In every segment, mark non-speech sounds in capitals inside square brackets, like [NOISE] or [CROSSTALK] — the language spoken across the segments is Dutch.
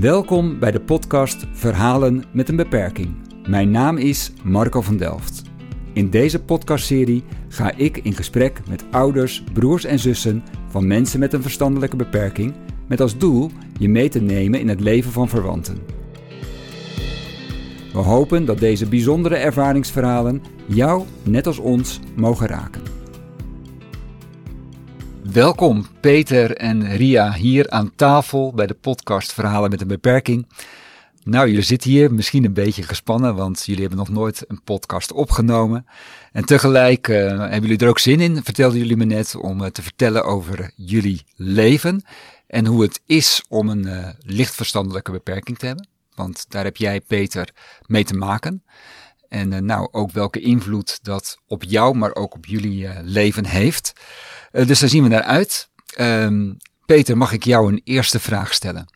Welkom bij de podcast Verhalen met een beperking. Mijn naam is Marco van Delft. In deze podcastserie ga ik in gesprek met ouders, broers en zussen van mensen met een verstandelijke beperking, met als doel je mee te nemen in het leven van verwanten. We hopen dat deze bijzondere ervaringsverhalen jou, net als ons, mogen raken. Welkom Peter en Ria hier aan tafel bij de podcast Verhalen met een Beperking. Nou, jullie zitten hier misschien een beetje gespannen, want jullie hebben nog nooit een podcast opgenomen. En tegelijk uh, hebben jullie er ook zin in, vertelden jullie me net, om uh, te vertellen over jullie leven. En hoe het is om een uh, lichtverstandelijke beperking te hebben. Want daar heb jij, Peter, mee te maken. En nou, ook welke invloed dat op jou, maar ook op jullie leven heeft. dus daar zien we naar uit. Um, Peter, mag ik jou een eerste vraag stellen?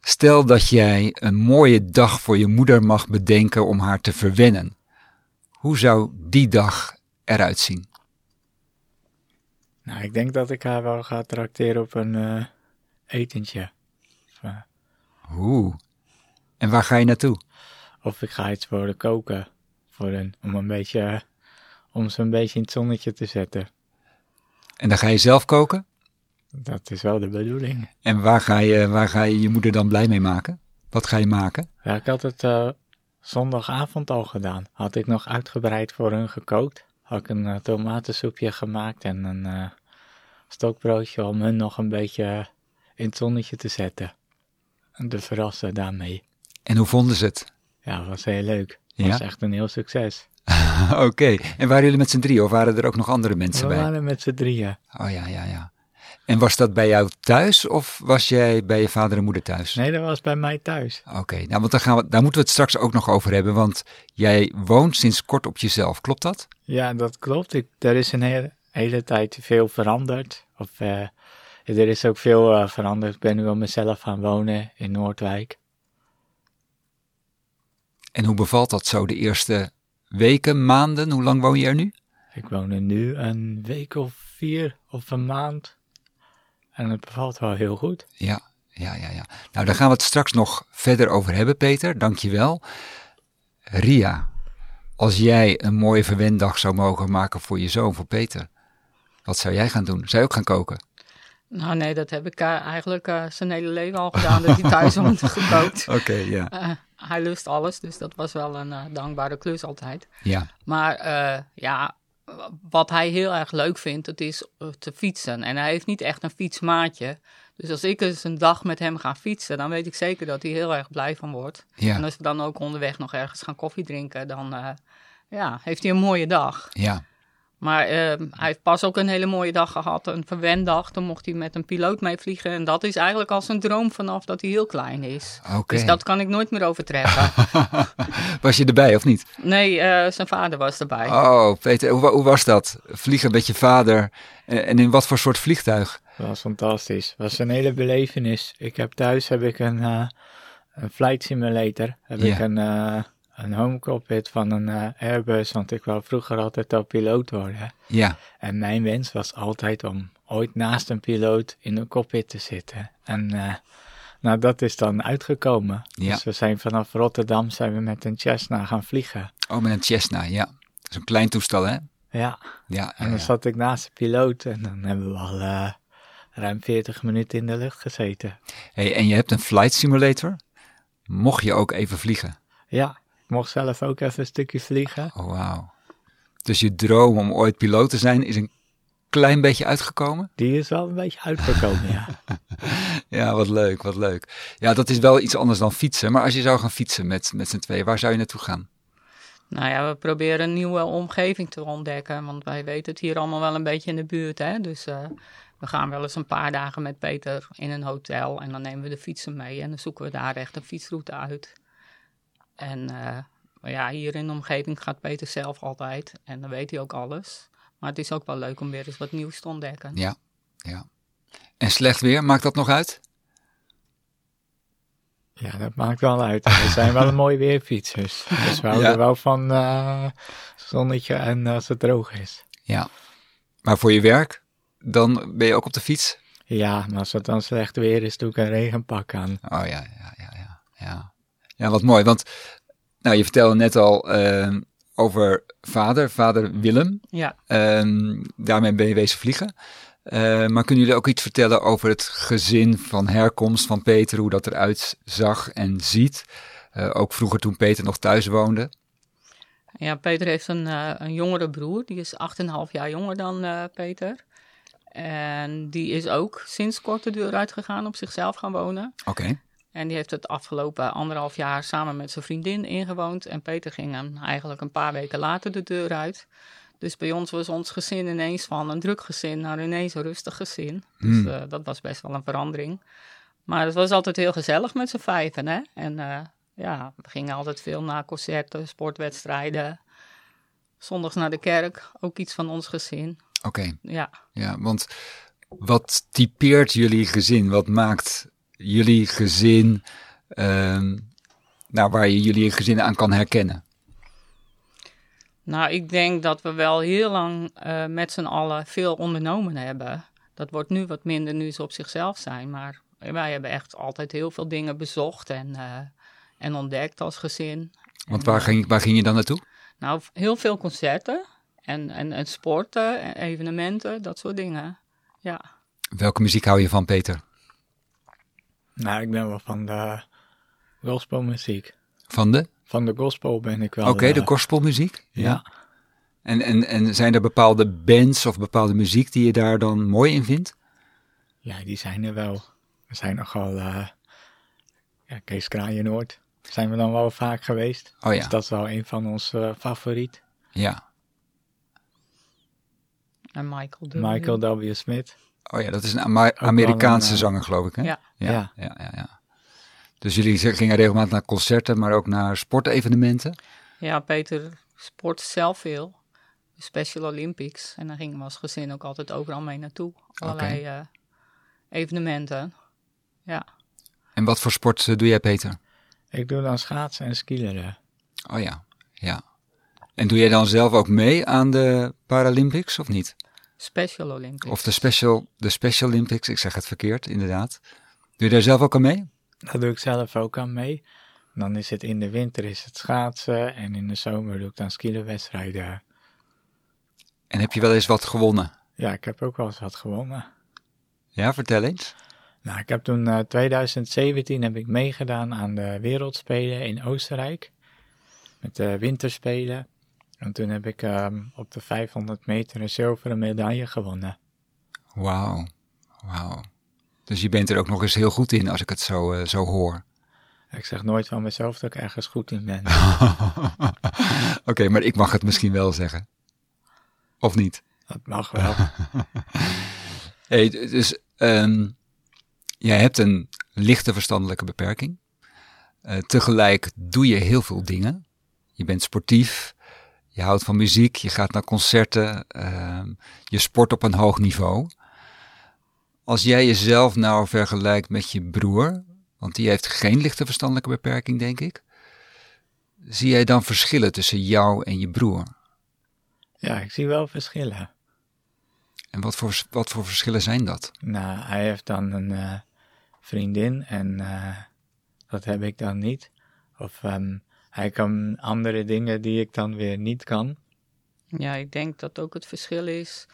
Stel dat jij een mooie dag voor je moeder mag bedenken om haar te verwennen. Hoe zou die dag eruit zien? Nou, ik denk dat ik haar wel ga trakteren op een etentje. Oeh. En waar ga je naartoe? Of ik ga iets voor de koken. Voor een, om, een beetje, om ze een beetje in het zonnetje te zetten. En dan ga je zelf koken? Dat is wel de bedoeling. En waar ga je waar ga je, je moeder dan blij mee maken? Wat ga je maken? Ja, ik had het uh, zondagavond al gedaan. Had ik nog uitgebreid voor hun gekookt. Had ik een uh, tomatensoepje gemaakt en een uh, stokbroodje om hun nog een beetje in het zonnetje te zetten. En te verrassen daarmee. En hoe vonden ze het? Ja, was heel leuk. Het ja? was echt een heel succes. [LAUGHS] Oké, en waren jullie met z'n drieën of waren er ook nog andere mensen bij? We waren met z'n drieën. Oh ja, ja, ja. En was dat bij jou thuis of was jij bij je vader en moeder thuis? Nee, dat was bij mij thuis. Oké, nou want daar, gaan we, daar moeten we het straks ook nog over hebben, want jij woont sinds kort op jezelf, klopt dat? Ja, dat klopt. Ik, er is een hele, hele tijd veel veranderd. Of uh, er is ook veel uh, veranderd. Ik ben nu op mezelf gaan wonen in Noordwijk. En hoe bevalt dat zo de eerste weken, maanden? Hoe lang woon je er nu? Ik woon er nu een week of vier of een maand. En het bevalt wel heel goed. Ja, ja, ja, ja. Nou, daar gaan we het straks nog verder over hebben, Peter. Dankjewel. Ria, als jij een mooie verwendag zou mogen maken voor je zoon, voor Peter, wat zou jij gaan doen? Zou je ook gaan koken? Nou nee, dat heb ik uh, eigenlijk uh, zijn hele leven al gedaan, dat hij [LAUGHS] thuis woont gekookt. Oké, okay, ja. Uh, hij lust alles, dus dat was wel een dankbare klus altijd. Ja. Maar ja, wat hij heel erg leuk vindt, het is eh, te fietsen. En hij heeft niet echt een fietsmaatje. Dus als ik eens een dag met hem ga fietsen, dan weet ik zeker dat hij heel erg blij van wordt. Ja. En als we dan ook onderweg nog ergens gaan koffie drinken, dan ja, heeft hij een mooie dag. Ja. Maar uh, hij heeft pas ook een hele mooie dag gehad, een verwendag. Toen mocht hij met een piloot meevliegen. En dat is eigenlijk al zijn droom vanaf dat hij heel klein is. Okay. Dus dat kan ik nooit meer overtreffen. [LAUGHS] was je erbij of niet? Nee, uh, zijn vader was erbij. Oh, Peter, hoe, hoe, was dat? Vliegen met je vader. En in wat voor soort vliegtuig? Dat was fantastisch. Het was een hele belevenis. Ik heb thuis heb ik een, uh, een flight simulator. Heb ik een een home cockpit van een uh, Airbus, want ik wou vroeger altijd al piloot worden. Ja. En mijn wens was altijd om ooit naast een piloot in een cockpit te zitten. En uh, nou, dat is dan uitgekomen. Ja. Dus we zijn vanaf Rotterdam zijn we met een Cessna gaan vliegen. Oh, met een Cessna, ja. Dat is een klein toestel, hè? Ja. Ja. En dan zat ik naast de piloot en dan hebben we al uh, ruim 40 minuten in de lucht gezeten. Hey, en je hebt een flight simulator. Mocht je ook even vliegen? Ja, mocht zelf ook even een stukje vliegen. Oh, wauw. Dus je droom om ooit piloot te zijn is een klein beetje uitgekomen? Die is wel een beetje uitgekomen, ja. [LAUGHS] ja, wat leuk, wat leuk. Ja, dat is wel iets anders dan fietsen. Maar als je zou gaan fietsen met, met z'n tweeën, waar zou je naartoe gaan? Nou ja, we proberen een nieuwe omgeving te ontdekken. Want wij weten het hier allemaal wel een beetje in de buurt. Hè? Dus uh, we gaan wel eens een paar dagen met Peter in een hotel. En dan nemen we de fietsen mee. En dan zoeken we daar echt een fietsroute uit. En uh, ja, hier in de omgeving gaat Peter zelf altijd. En dan weet hij ook alles. Maar het is ook wel leuk om weer eens wat nieuws te ontdekken. Ja, ja. En slecht weer, maakt dat nog uit? Ja, dat maakt wel uit. We zijn wel [LAUGHS] een mooi weerfietsers. Dus we houden Ja. wel van eh, zonnetje en als het droog is. Ja. Maar voor je werk, dan ben je ook op de fiets? Ja, maar als het dan slecht weer is, doe ik een regenpak aan. Oh ja, ja, ja, ja. Ja, ja wat mooi. Want nou, je vertelde net al ehm, over vader, vader Willem. Ja, Ehm, daarmee ben je wezen vliegen. Eh, maar kunnen jullie ook iets vertellen over het gezin van herkomst van Peter, hoe dat eruit zag en ziet? Eh, ook vroeger toen Peter nog thuis woonde. ja Peter heeft een, eh, een jongere broer. Die is 8,5 jaar jonger dan eh, Peter. En die is ook sinds kort de deur uitgegaan, op zichzelf gaan wonen. Oké. En die heeft het afgelopen anderhalf jaar samen met zijn vriendin ingewoond. En Peter ging hem eigenlijk een paar weken later de deur uit. Dus bij ons was ons gezin ineens van een druk gezin naar ineens een rustig gezin. Dus Hmm. eh, dat was best wel een verandering. Maar het was altijd heel gezellig met z'n vijven. Hè? En eh, ja, we gingen altijd veel naar concerten, sportwedstrijden. Zondags naar de kerk, ook iets van ons gezin. Oké. Ja, Ja, want wat typeert jullie gezin? Wat maakt jullie gezin, ehm, nou, waar je jullie gezin aan kan herkennen? Nou, ik denk dat we wel heel lang eh, met z'n allen veel ondernomen hebben. Dat wordt nu wat minder nu ze op zichzelf zijn. Maar wij hebben echt altijd heel veel dingen bezocht en, eh, en ontdekt als gezin. Want waar ging, waar ging je dan naartoe? Nou, heel veel concerten en, en, en sporten, en evenementen, dat soort dingen. Ja, Welke muziek hou je van, Peter? Nou, ik ben wel van de gospelmuziek. Van de? Van de gospel ben ik wel. Oké, de eh, gospelmuziek. Ja. En, en, en zijn er bepaalde bands of bepaalde muziek die je daar dan mooi in vindt? Ja, die zijn er wel. Er zijn nogal, eh ja, Kees Kraaienoord. Zijn we dan wel vaak geweest. Oh ja, Dus dat is wel een van onze favoriet. ja. en Michael W. Michael W. Smith. Oh ja, dat is een Ama- Amerikaanse een, eh, zanger, geloof ik, hè? Ja. Ja, ja, Ja. ja. ja. Dus jullie gingen regelmatig naar concerten, maar ook naar sportevenementen? Ja, Peter sport zelf veel. Special Olympics. En daar gingen we als gezin ook altijd overal mee naartoe. Allerlei eh, evenementen. Ja. En wat voor sport eh, doe jij, Peter? Ik doe dan schaatsen en skileren. Oh ja, ja. En doe jij dan zelf ook mee aan de Paralympics of niet? Special Olympics. Of de Special, de Special Olympics, ik zeg het verkeerd, inderdaad. Doe je daar zelf ook aan mee? Daar doe ik zelf ook aan mee. Dan is het in de winter is het schaatsen en in de zomer doe ik dan skielerwedstrijden. En heb je wel eens wat gewonnen? Ja, ik heb ook wel eens wat gewonnen. Ja, vertel eens. Nou, ik heb toen eh 2017 heb ik meegedaan aan de Wereldspelen in Oostenrijk. Met de Winterspelen. En toen heb ik ehm, op de 500 meter een zilveren medaille gewonnen. Wauw, wauw. Dus je bent er ook nog eens heel goed in als ik het zo, eh, zo hoor. Ik zeg nooit van mezelf dat ik ergens goed in ben. [LAUGHS] Oké, maar ik mag het misschien wel zeggen. Of niet? Dat mag wel. [LAUGHS] Hey, dus ehm, jij hebt een lichte verstandelijke beperking. Eh, tegelijk doe je heel veel dingen. Je bent sportief, je houdt van muziek, je gaat naar concerten, ehm, je sport op een hoog niveau. Als jij jezelf nou vergelijkt met je broer, want die heeft geen lichte verstandelijke beperking, denk ik. Zie jij dan verschillen tussen jou en je broer? Ja, ik zie wel verschillen. En wat voor, wat voor verschillen zijn dat? Nou, hij heeft dan een eh, vriendin en eh, dat heb ik dan niet. Of ehm, hij kan andere dingen die ik dan weer niet kan. Ja, ik denk dat ook het verschil is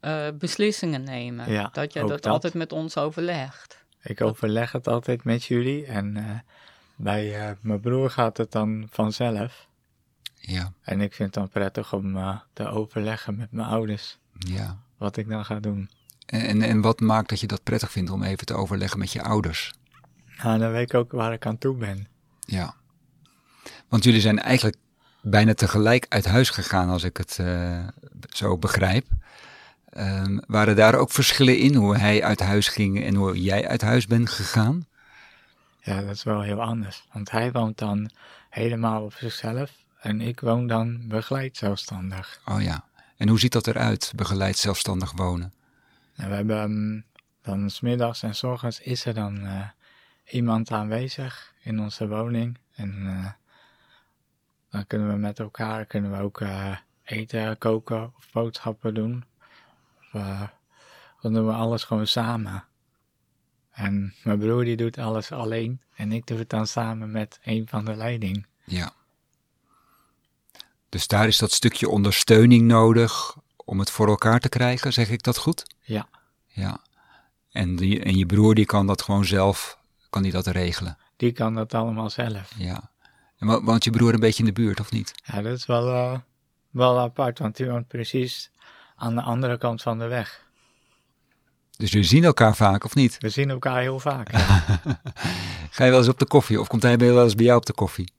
eh, beslissingen nemen. Ja, dat je dat, dat. altijd met ons overlegt. Ik overleg het altijd met jullie en eh, bij eh, mijn broer gaat het dan vanzelf. Ja, En ik vind het dan prettig om te overleggen met mijn ouders ja. wat ik dan ga doen. En, en wat maakt dat je dat prettig vindt om even te overleggen met je ouders? Nou, dan weet ik ook waar ik aan toe ben. Ja. Want jullie zijn eigenlijk bijna tegelijk uit huis gegaan, als ik het eh, zo begrijp. Ehm, waren daar ook verschillen in hoe hij uit huis ging en hoe jij uit huis bent gegaan? Ja, dat is wel heel anders. Want hij woont dan helemaal op zichzelf en ik woon dan begeleid zelfstandig. Oh ja. En hoe ziet dat eruit, begeleid zelfstandig wonen? En we hebben ehm, dan smiddags en s ochtends is er dan eh, iemand aanwezig in onze woning. En eh, dan kunnen we met elkaar kunnen we ook eh, eten koken of boodschappen doen. Of, eh, dan doen we alles gewoon samen. En mijn broer die doet alles alleen en ik doe het dan samen met een van de leiding. Ja. Dus daar is dat stukje ondersteuning nodig om het voor elkaar te krijgen, zeg ik dat goed? Ja. Ja. En, die, en je broer die kan dat gewoon zelf, kan die dat regelen? Die kan dat allemaal zelf. Ja. En wo- woont je broer een beetje in de buurt of niet? Ja, dat is wel, eh, wel apart, want die woont precies aan de andere kant van de weg. Dus jullie zien elkaar vaak of niet? We zien elkaar heel vaak. Ja. [LAUGHS] Ga je wel eens op de koffie of komt hij wel eens bij jou op de koffie?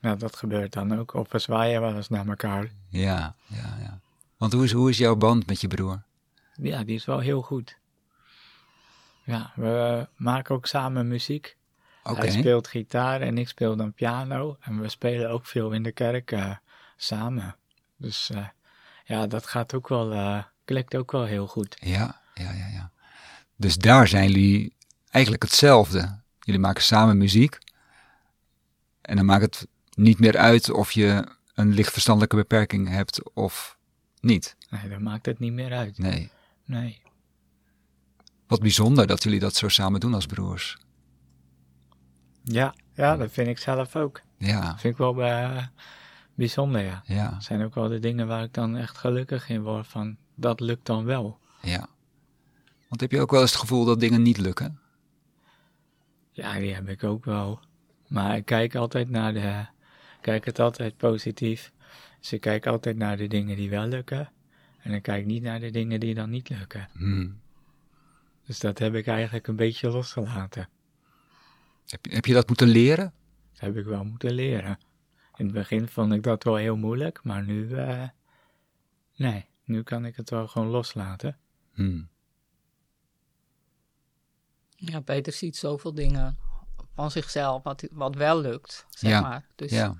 Nou, dat gebeurt dan ook. Of we zwaaien wel eens naar elkaar. Ja, ja, ja. Want hoe is, hoe is jouw band met je broer? Ja, die is wel heel goed. Ja, we maken ook samen muziek. Hij speelt gitaar en ik speel dan piano. En we spelen ook veel in de kerk eh, samen. Dus eh, ja, dat gaat ook wel, eh, klikt ook wel heel goed. Ja, ja, ja, ja. Dus daar zijn jullie eigenlijk hetzelfde. Jullie maken samen muziek. En dan maakt het niet meer uit of je een lichtverstandelijke beperking hebt of niet. Nee, dat maakt het niet meer uit. Nee. Nee. Wat bijzonder dat jullie dat zo samen doen als broers. Ja, ja, dat vind ik zelf ook. Ja, Dat vind ik wel eh, bijzonder, ja. ja, Dat zijn ook wel de dingen waar ik dan echt gelukkig in word van, dat lukt dan wel. ja. Want heb je ook wel eens het gevoel dat dingen niet lukken? Ja, die heb ik ook wel. Maar ik kijk altijd naar de, ik kijk het altijd positief. Dus ik kijk altijd naar de dingen die wel lukken. En ik kijk niet naar de dingen die dan niet lukken. Hmm. Dus dat heb ik eigenlijk een beetje losgelaten. Heb, je, heb je dat moeten leren? Dat heb ik wel moeten leren. In het begin vond ik dat wel heel moeilijk, maar nu, eh, nee, nu kan ik het wel gewoon loslaten. Hmm. Ja, Peter ziet zoveel dingen van zichzelf wat, wat wel lukt, zeg Ja, maar. Dus ja.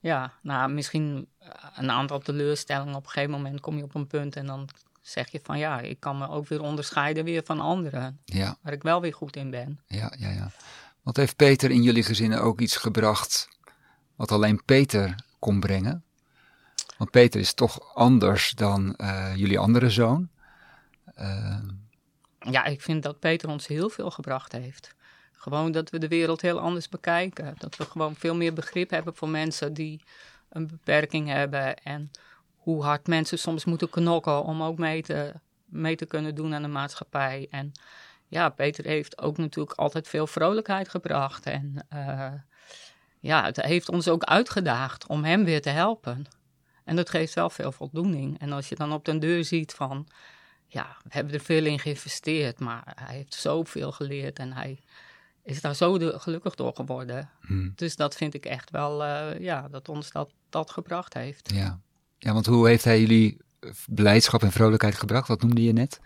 Ja, nou, misschien een aantal teleurstellingen. Op een gegeven moment kom je op een punt en dan zeg je van ja, ik kan me ook weer onderscheiden weer van anderen. ja, Waar ik wel weer goed in ben. ja, ja, ja. Want heeft Peter in jullie gezinnen ook iets gebracht wat alleen Peter kon brengen? Want Peter is toch anders dan eh, jullie andere zoon. Eh, Ja, ik vind dat Peter ons heel veel gebracht heeft. Gewoon dat we de wereld heel anders bekijken. Dat we gewoon veel meer begrip hebben voor mensen die een beperking hebben. En hoe hard mensen soms moeten knokken om ook mee te, mee te kunnen doen aan de maatschappij. En ja, Peter heeft ook natuurlijk altijd veel vrolijkheid gebracht. En eh, ja, het heeft ons ook uitgedaagd om hem weer te helpen. En dat geeft wel veel voldoening. En als je dan op den deur ziet van ja, we hebben er veel in geïnvesteerd, maar hij heeft zoveel geleerd en hij is daar zo de- gelukkig door geworden. hmm, Dus dat vind ik echt wel, eh, ja, dat ons dat, dat gebracht heeft. ja. ja, want hoe heeft hij jullie blijdschap en vrolijkheid gebracht? Dat noemde je net.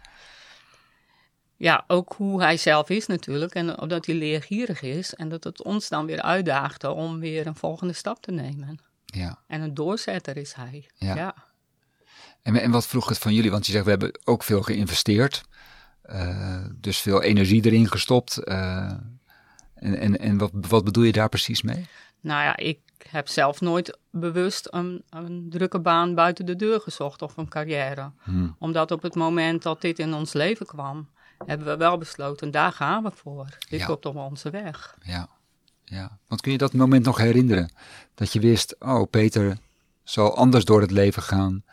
Ja, ook hoe hij zelf is natuurlijk en dat hij leergierig is en dat het ons dan weer uitdaagde om weer een volgende stap te nemen. Ja. En een doorzetter is hij. Ja. ja. En, en wat vroeg het van jullie? Want je zegt, we hebben ook veel geïnvesteerd. Eh, dus veel energie erin gestopt. eh, en en, en wat, wat bedoel je daar precies mee? Nou ja, ik heb zelf nooit bewust een, een drukke baan buiten de deur gezocht of een carrière. Hmm. Omdat op het moment dat dit in ons leven kwam, hebben we wel besloten, daar gaan we voor. Dit Ja. komt op onze weg. Ja, ja. Want kun je dat moment nog herinneren? Dat je wist, oh, Peter zal anders door het leven gaan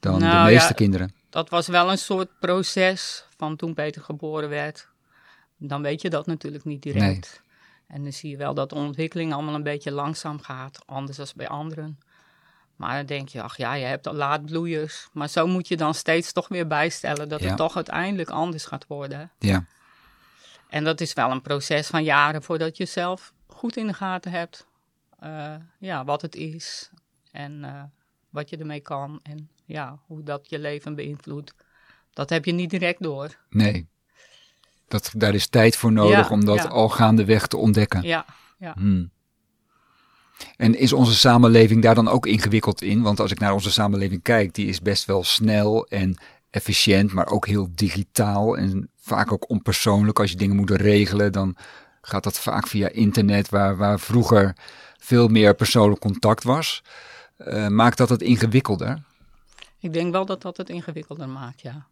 dan Nou, de meeste ja. kinderen. Dat was wel een soort proces van toen Peter geboren werd. Dan weet je dat natuurlijk niet direct. En dan zie je wel dat de ontwikkeling allemaal een beetje langzaam gaat, anders dan bij anderen. Maar dan denk je, ach ja, je hebt al laadbloeiers. Maar zo moet je dan steeds toch weer bijstellen dat Ja. het toch uiteindelijk anders gaat worden. Ja, En dat is wel een proces van jaren voordat je zelf goed in de gaten hebt. eh, ja, wat het is en eh, wat je ermee kan en ja, hoe dat je leven beïnvloedt. Dat heb je niet direct door. nee. Dat, daar is tijd voor nodig Ja, om dat ja. al gaandeweg te ontdekken. Ja, ja. Hmm. En is onze samenleving daar dan ook ingewikkeld in? Want als ik naar onze samenleving kijk, die is best wel snel en efficiënt, maar ook heel digitaal en vaak ook onpersoonlijk. Als je dingen moet regelen, dan gaat dat vaak via internet, waar, waar vroeger veel meer persoonlijk contact was. Uh, maakt dat het ingewikkelder? Ik denk wel dat dat het ingewikkelder maakt, ja.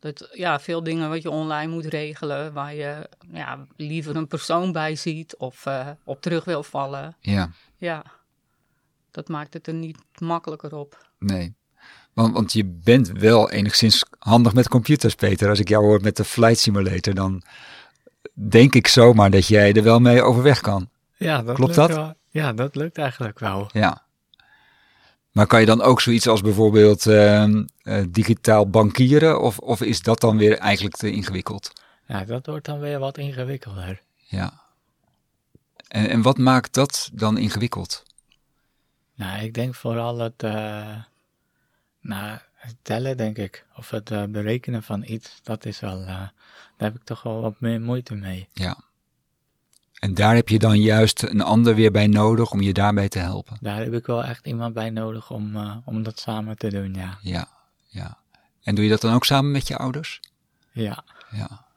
Dat, ja, veel dingen wat je online moet regelen, waar je ja, liever een persoon bij ziet of uh, op terug wil vallen. Ja. Ja, dat maakt het er niet makkelijker op. Nee. Want, want je bent wel enigszins handig met computers, Peter. Als ik jou hoor met de Flight Simulator, dan denk ik zomaar dat jij er wel mee overweg kan. Ja, dat Klopt dat? Wel. Ja, dat lukt eigenlijk wel. Ja. Maar kan je dan ook zoiets als bijvoorbeeld uh, uh, digitaal bankieren? Of, of is dat dan weer eigenlijk te ingewikkeld? Ja, dat wordt dan weer wat ingewikkelder. Ja. En, en wat maakt dat dan ingewikkeld? Nou, ik denk vooral het, uh, nou, het tellen, denk ik. Of het uh, berekenen van iets, dat is wel, uh, daar heb ik toch wel wat meer moeite mee. Ja. En daar heb je dan juist een ander weer bij nodig om je daarbij te helpen? Daar heb ik wel echt iemand bij nodig om, om dat samen te doen, ja. Ja, ja. En doe je dat dan ook samen met je ouders? Ja. Ja.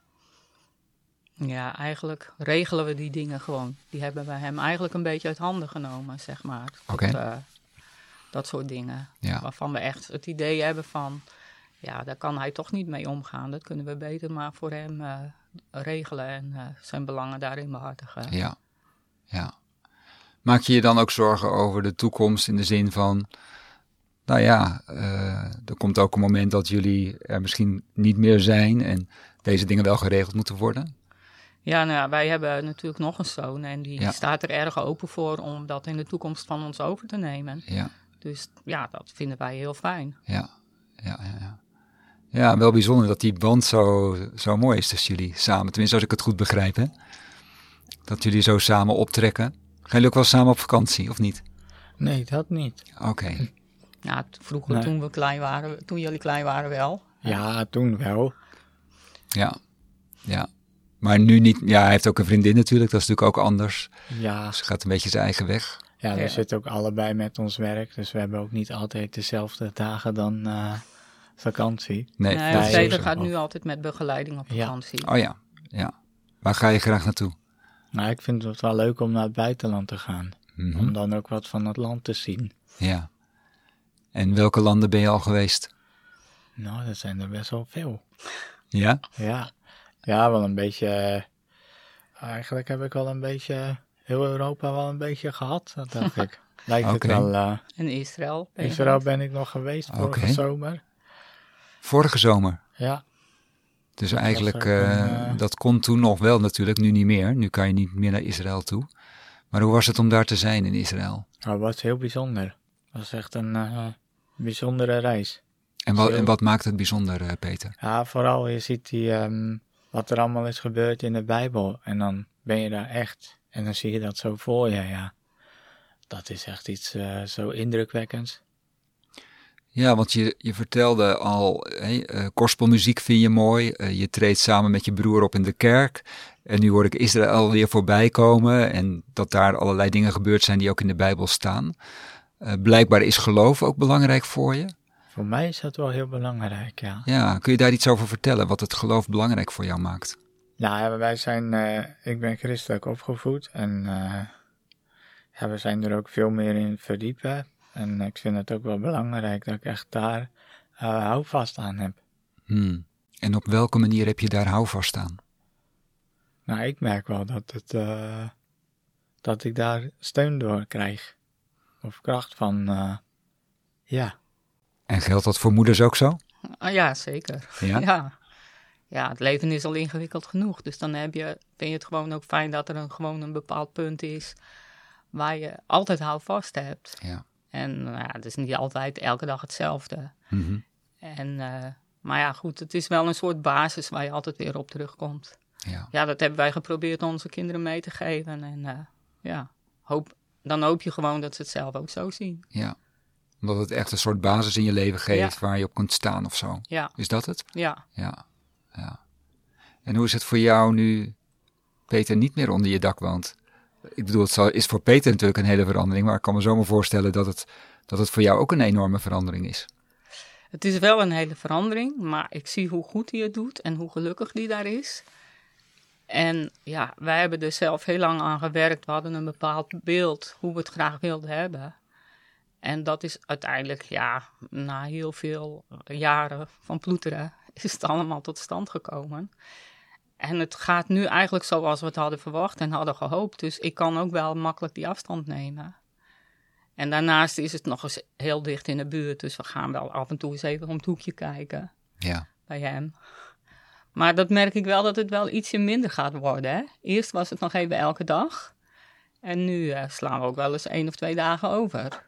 Ja, eigenlijk regelen we die dingen gewoon. Die hebben we hem eigenlijk een beetje uit handen genomen, zeg maar. Oké. Dat, uh, dat soort dingen. Ja. Waarvan we echt het idee hebben van, ja, daar kan hij toch niet mee omgaan. Dat kunnen we beter maar voor hem uh, regelen en uh, zijn belangen daarin behartigen. Ja, ja. Maak je je dan ook zorgen over de toekomst in de zin van, nou ja, er komt ook een moment dat jullie er misschien niet meer zijn en deze dingen wel geregeld moeten worden? Ja, nou ja, wij hebben natuurlijk nog een zoon en die Ja. staat er erg open voor om dat in de toekomst van ons over te nemen. Ja, Dus ja, dat vinden wij heel fijn. ja, ja, ja. ja. Ja, wel bijzonder dat die band zo, zo mooi is tussen jullie samen. Tenminste, als ik het goed begrijp, hè? Dat jullie zo samen optrekken. Gaan jullie ook wel samen op vakantie, of niet? Nee, dat niet. Oké, t- vroeger Nee. toen we klein waren, toen jullie klein waren wel. Ja, toen wel. ja, ja. Maar nu niet, ja, hij heeft ook een vriendin natuurlijk, dat is natuurlijk ook anders. Ja, Ze gaat een beetje zijn eigen weg. ja we Ja. zitten ook allebei met ons werk. Dus we hebben ook niet altijd dezelfde dagen dan eh, vakantie. Nee, Nee, Peter gaat nu altijd met begeleiding op Ja. vakantie. Oh ja, ja. Waar ga je graag naartoe? Nou, ik vind het wel leuk om naar het buitenland te gaan. Mhm. Om dan ook wat van het land te zien. Ja. En welke landen ben je al geweest? Nou, dat zijn er best wel veel. Ja? Ja, ja wel een beetje. eh, Eigenlijk heb ik wel een beetje. Heel Europa wel een beetje gehad, dat dacht ik. [LAUGHS] Lijkt Oké. het wel. eh En Israël. ben Israël ben ik nog geweest vorige zomer. Vorige zomer. Ja, Dus eigenlijk, eh, een, dat kon toen nog wel natuurlijk, nu niet meer. Nu kan je niet meer naar Israël toe. Maar hoe was het om daar te zijn in Israël? dat was heel bijzonder. Dat was echt een eh, bijzondere reis. En wat, en wat maakt het bijzonder, eh, Peter? Ja, vooral je ziet die, ehm, wat er allemaal is gebeurd in de Bijbel. En dan ben je daar echt. En dan zie je dat zo voor je, ja. Dat is echt iets eh, zo indrukwekkends. Ja, want je, je vertelde al, hè, eh, gospelmuziek vind je mooi. je treedt samen met je broer op in de kerk. En nu hoor ik Israël weer voorbij komen. En dat daar allerlei dingen gebeurd zijn die ook in de Bijbel staan. Eh, blijkbaar is geloof ook belangrijk voor je. Voor mij is dat wel heel belangrijk, ja. Ja, kun je daar iets over vertellen? Wat het geloof belangrijk voor jou maakt? Nou, ja, wij zijn, eh, ik ben christelijk opgevoed en eh, ja, we zijn er ook veel meer in verdiepen. En ik vind het ook wel belangrijk dat ik echt daar houvast aan heb. Hmm. En op welke manier heb je daar houvast aan? Nou, ik merk wel dat, het, dat ik daar steun door krijg. Of kracht van, eh, ja. En geldt dat voor moeders ook zo? Ah, ja, zeker. Ja? [LAUGHS] Ja. Ja, het leven is al ingewikkeld genoeg. Dus dan heb je, vind je het gewoon ook fijn dat er een, gewoon een bepaald punt is waar je altijd houvast hebt. Ja. En nou ja, het is niet altijd elke dag hetzelfde. Mhm. En, eh, maar ja, goed, het is wel een soort basis waar je altijd weer op terugkomt. ja. Ja, dat hebben wij geprobeerd onze kinderen mee te geven. En eh, ja, hoop, dan hoop je gewoon dat ze het zelf ook zo zien. ja. Omdat het echt een soort basis in je leven geeft waar je op kunt staan of zo. Ja, Is dat het? ja. Ja. ja. En hoe is het voor jou nu Peter niet meer onder je dak woont? Ik bedoel, het is voor Peter natuurlijk een hele verandering, maar ik kan me zomaar voorstellen dat het, dat het voor jou ook een enorme verandering is. Het is wel een hele verandering, maar ik zie hoe goed hij het doet en hoe gelukkig hij daar is. En ja, wij hebben er zelf heel lang aan gewerkt. We hadden een bepaald beeld hoe we het graag wilden hebben. En dat is uiteindelijk, ja, na heel veel jaren van ploeteren, [LAUGHS] is het allemaal tot stand gekomen. En het gaat nu eigenlijk zoals we het hadden verwacht en hadden gehoopt. Dus ik kan ook wel makkelijk die afstand nemen. En daarnaast is het nog eens heel dicht in de buurt. Dus we gaan wel af en toe eens even om het hoekje kijken Ja. bij hem. Maar dat merk ik wel dat het wel ietsje minder gaat worden. Hè? Eerst was het nog even elke dag. En nu eh, slaan we ook wel eens één of twee dagen over.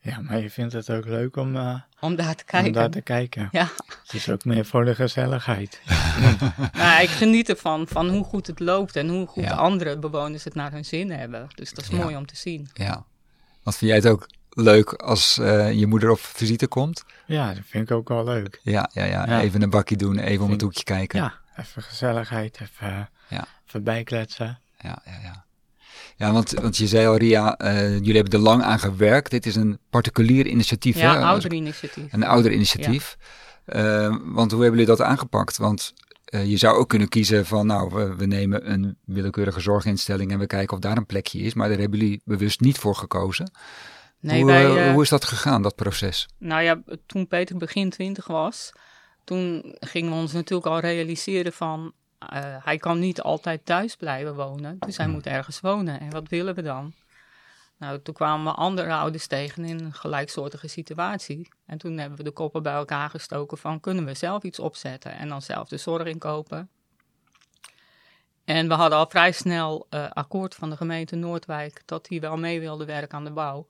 Ja, maar je vindt het ook leuk om, eh, Om daar te kijken. om daar te kijken. Ja, Het is ook meer voor de gezelligheid. [LAUGHS] nou, ik geniet ervan van hoe goed het loopt en hoe goed Ja. andere bewoners het naar hun zin hebben. Dus dat is Ja. mooi om te zien. ja. Wat vind jij het ook leuk als eh, je moeder op visite komt? Ja, dat vind ik ook wel leuk. Ja, ja, ja. Ja. Even een bakje doen, even om het hoekje kijken. Ja, even gezelligheid, even, eh, Ja. even bijkletsen. ja, ja. ja. Ja, want, want je zei al, Ria, eh, jullie hebben er lang aan gewerkt. Dit is een particulier initiatief, Ja, hè? ouderinitiatief. Een ouder-initiatief. Eh, want hoe hebben jullie dat aangepakt? Want eh, je zou ook kunnen kiezen van, nou, we, we nemen een willekeurige zorginstelling en we kijken of daar een plekje is. Maar daar hebben jullie bewust niet voor gekozen. Nee, hoe, eh, eh, hoe is dat gegaan, dat proces? Nou ja, toen Peter begin twintig was, toen gingen we ons natuurlijk al realiseren van... eh, hij kan niet altijd thuis blijven wonen, dus hij moet ergens wonen. En wat willen we dan? Nou, toen kwamen we andere ouders tegen in een gelijksoortige situatie. En toen hebben we de koppen bij elkaar gestoken van... kunnen we zelf iets opzetten en dan zelf de zorg inkopen? En we hadden al vrij snel akkoord van de gemeente Noordwijk... dat die wel mee wilde werken aan de bouw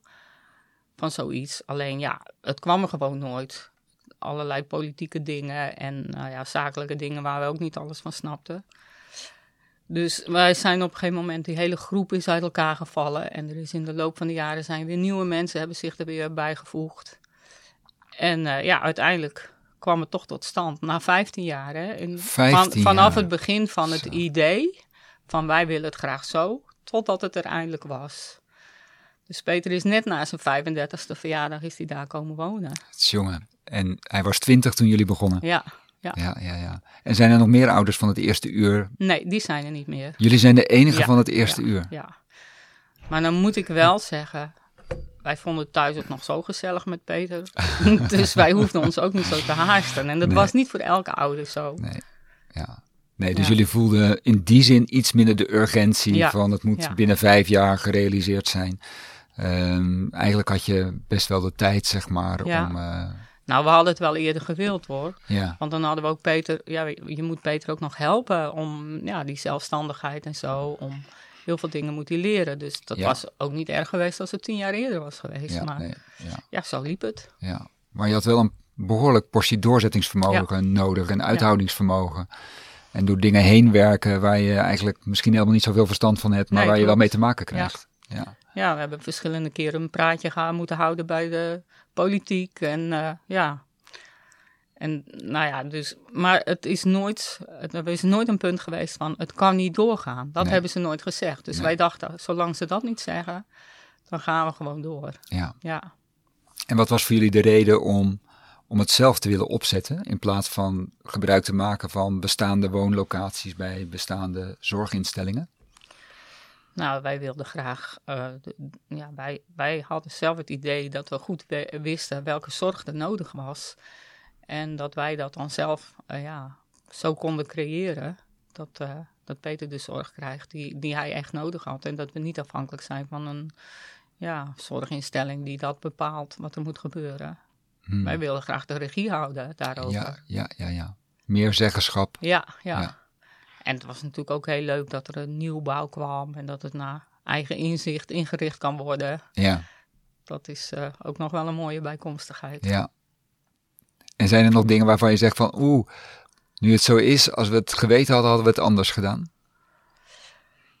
van zoiets. Alleen ja, het kwam er gewoon nooit. Allerlei politieke dingen en nou ja, zakelijke dingen waar we ook niet alles van snapten. Dus wij zijn op een gegeven moment, die hele groep is uit elkaar gevallen. En er is in de loop van de jaren zijn weer nieuwe mensen, hebben zich er weer bijgevoegd. En eh, ja, uiteindelijk kwam het toch tot stand. Na 15 jaar, hè. In, 15 vanaf jaar. het begin van het Zo. idee, van wij willen het graag zo, totdat het er eindelijk was. Dus Peter is net na zijn 35ste verjaardag is hij daar komen wonen. Het jongen. En hij was twintig toen jullie begonnen. Ja, Ja, ja, ja. En zijn er nog meer ouders van het eerste uur? nee, die zijn er niet meer. Jullie zijn de enige Ja, van het eerste ja, uur. Ja. Maar dan moet ik wel zeggen, wij vonden het thuis ook nog zo gezellig met Peter. [LAUGHS] dus wij hoefden ons ook niet zo te haasten. En dat Nee. was niet voor elke ouder zo. Nee, ja. Nee, dus Ja. jullie voelden in die zin iets minder de urgentie Ja, van het moet ja. binnen vijf jaar gerealiseerd zijn. Ehm, eigenlijk had je best wel de tijd, zeg maar, Ja. om... eh, Nou, we hadden het wel eerder gewild hoor. ja, Want dan hadden we ook Peter, ja, je moet Peter ook nog helpen om ja, die zelfstandigheid en zo. Om heel veel dingen moet hij leren. Dus dat Ja. was ook niet erg geweest als het tien jaar eerder was geweest. ja, maar nee, ja, ja, zo liep het. ja. Maar je had wel een behoorlijk portie doorzettingsvermogen nodig en uithoudingsvermogen. En door dingen heen werken waar je eigenlijk misschien helemaal niet zoveel verstand van hebt, maar Nee, waar je wel mee te maken krijgt. Ja. Ja, we hebben verschillende keren een praatje gaan moeten houden bij de politiek. En eh, ja. En nou ja, dus. Maar het is nooit. het- Er is nooit een punt geweest van. Het kan niet doorgaan. Dat Nee. hebben ze nooit gezegd. Dus Nee. wij dachten, zolang ze dat niet zeggen. dan gaan we gewoon door. ja. Ja. En wat was voor jullie de reden om, om het zelf te willen opzetten, in plaats van gebruik te maken van bestaande woonlocaties bij bestaande zorginstellingen? Nou, wij wilden graag. eh, de- ja, wij, wij hadden zelf het idee dat we goed we- wisten welke zorg er nodig was. En dat wij dat dan zelf eh, ja, zo konden creëren. Dat, eh, dat Peter de zorg krijgt die, die hij echt nodig had. En dat we niet afhankelijk zijn van een ja, zorginstelling die dat bepaalt wat er moet gebeuren. Hmm. Wij wilden graag de regie houden daarover. Ja, ja, ja, ja. Meer zeggenschap. Ja, ja. Ja. En het was natuurlijk ook heel leuk dat er een nieuwbouw kwam en dat het naar eigen inzicht ingericht kan worden. Ja, Dat is eh, ook nog wel een mooie bijkomstigheid. ja. En zijn er nog dingen waarvan je zegt van, oeh, nu het zo is, als we het geweten hadden, hadden we het anders gedaan?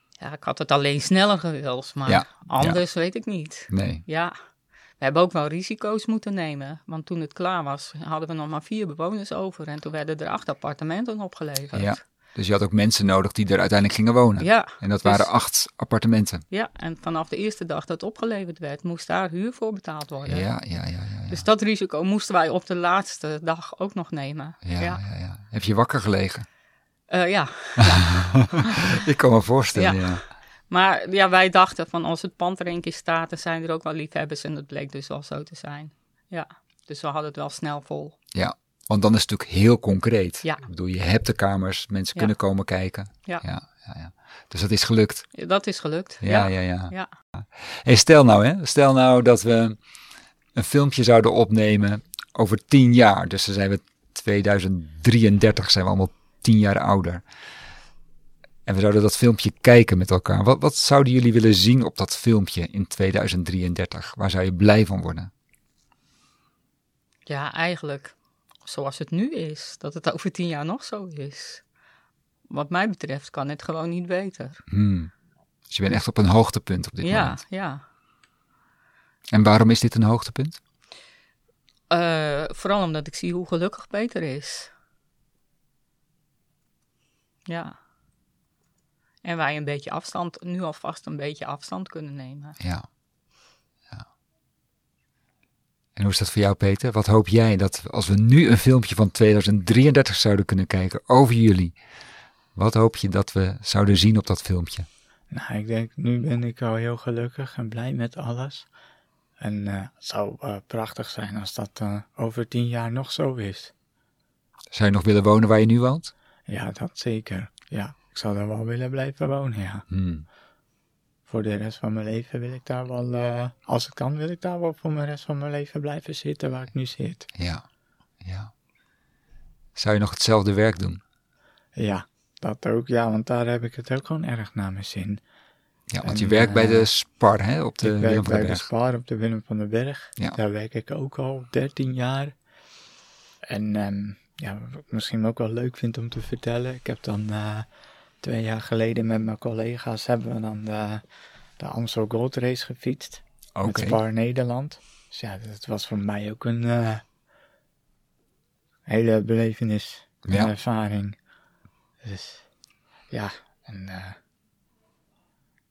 Ja, ik had het alleen sneller gewild, maar Ja, anders weet ik niet. Nee. Ja, we hebben ook wel risico's moeten nemen. Want toen het klaar was, hadden we nog maar vier bewoners over. En toen werden er acht appartementen opgeleverd. Ja. Dus je had ook mensen nodig die er uiteindelijk gingen wonen. ja, En dat dus- waren acht appartementen. ja, en vanaf de eerste dag dat het opgeleverd werd, moest daar huur voor betaald worden. Ja, ja, ja, ja. Dus dat risico moesten wij op de laatste dag ook nog nemen. Ja, ja. Ja, Heb je wakker gelegen? Eh, ja. [LAUGHS] Ik kan me voorstellen, Ja. ja. Maar ja, wij dachten van als het pand er een keer staat, dan zijn er ook wel liefhebbers. En dat bleek dus wel zo te zijn. Ja, dus we hadden het wel snel vol. Ja, want dan is het natuurlijk heel concreet. Ja. Ik bedoel, je hebt de kamers, mensen Ja. kunnen komen kijken. Ja. Ja, ja, ja. Dus dat is gelukt. Dat is gelukt. Ja, ja, ja. Ja. Hey, stel nou, hè, stel nou dat we een filmpje zouden opnemen over tien jaar. Dus dan zijn we 2033, zijn we allemaal tien jaar ouder. En we zouden dat filmpje kijken met elkaar. Wat, wat zouden jullie willen zien op dat filmpje in 2033? Waar zou je blij van worden? Ja, eigenlijk zoals het nu is. Dat het over tien jaar nog zo is. Wat mij betreft kan het gewoon niet beter. Hmm. Dus je bent echt op een hoogtepunt op dit Ja, moment. ja. En waarom is dit een hoogtepunt? Eh, vooral omdat ik zie hoe gelukkig Peter is. Ja. En wij een beetje afstand, nu alvast een beetje afstand kunnen nemen. Ja. ja. En hoe is dat voor jou, Peter? Wat hoop jij dat als we nu een filmpje van 2033 zouden kunnen kijken over jullie? Wat hoop je dat we zouden zien op dat filmpje? Nou, ik denk, nu ben ik al heel gelukkig en blij met alles. En eh, het zou eh, prachtig zijn als dat eh, over tien jaar nog zo is. Zou je nog willen wonen waar je nu woont? Ja, dat zeker. Ja, ik zou daar wel willen blijven wonen, ja. Hmm. Voor de rest van mijn leven wil ik daar wel, eh, als het kan, wil ik daar wel voor de rest van mijn leven blijven zitten waar ik nu zit. Ja. ja. Zou je nog hetzelfde werk doen? Ja, dat ook, ja, want daar heb ik het ook gewoon erg naar mijn zin. Ja, want En, je werkt bij eh, de Spar, hè? Op de ik Willem werk van bij de. Spar op de Willem van den Berg. Ja. Daar werk ik ook al 13 jaar. En ehm, ja, wat ik misschien ook wel leuk vind om te vertellen. Ik heb dan eh, twee jaar geleden met mijn collega's hebben we dan de, de Amstel Gold Race gefietst. Oké. Met Spar Nederland. Dus ja, dat was voor mij ook een eh, hele belevenis. Een Ja. ervaring. Dus ja, en eh,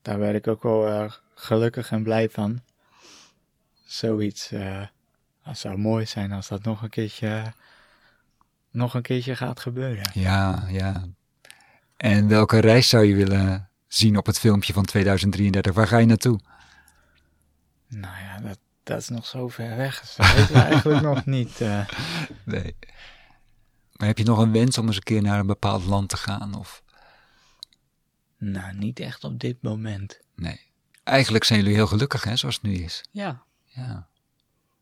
daar werd ik ook wel eh, gelukkig en blij van. Zoiets, het zou mooi zijn als dat nog een keertje, nog een keertje gaat gebeuren. Ja, ja. En welke reis zou je willen zien op het filmpje van 2033? Waar ga je naartoe? Nou ja, dat, dat is nog zo ver weg. Dus dat weten we eigenlijk [LAUGHS] nog niet. eh. Nee. Maar heb je nog een wens om eens een keer naar een bepaald land te gaan? Of nou, niet echt op dit moment. nee? Eigenlijk zijn jullie heel gelukkig, hè, zoals het nu is. Ja, Ja.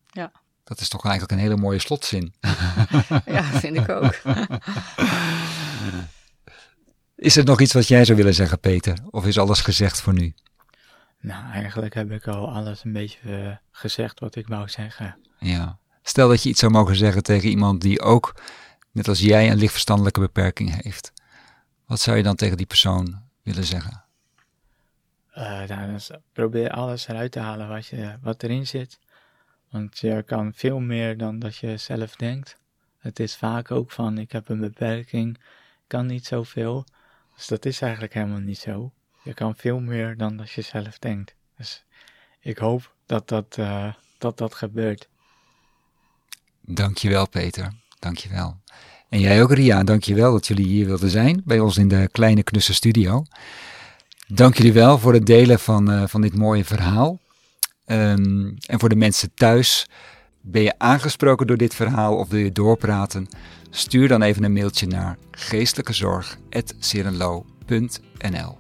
ja. Dat is toch eigenlijk een hele mooie slotzin. [LAUGHS] Ja, vind ik ook. [LAUGHS] Is er nog iets wat jij zou willen zeggen, Peter? Of is alles gezegd voor nu? Nou, eigenlijk heb ik al alles een beetje eh, gezegd wat ik wou zeggen. Ja. Stel dat je iets zou mogen zeggen tegen iemand die ook, net als jij, een lichtverstandelijke beperking heeft. Wat zou je dan tegen die persoon willen zeggen? Dus probeer alles eruit te halen wat, je, wat erin zit. Want je kan veel meer dan dat je zelf denkt. Het is vaak ook van, ik heb een beperking, ik kan niet zoveel. Dus dat is eigenlijk helemaal niet zo. Je kan veel meer dan dat je zelf denkt. Dus ik hoop dat dat, eh, dat, dat gebeurt. Dankjewel, Peter. Dankjewel. En jij ook, Ria. Dankjewel dat jullie hier wilden zijn bij ons in de kleine knusse studio. Dank jullie wel voor het delen van, eh, van dit mooie verhaal. Ehm, en voor de mensen thuis, ben je aangesproken door dit verhaal of wil je doorpraten? Stuur dan even een mailtje naar geestelijkezorg.serenlo.nl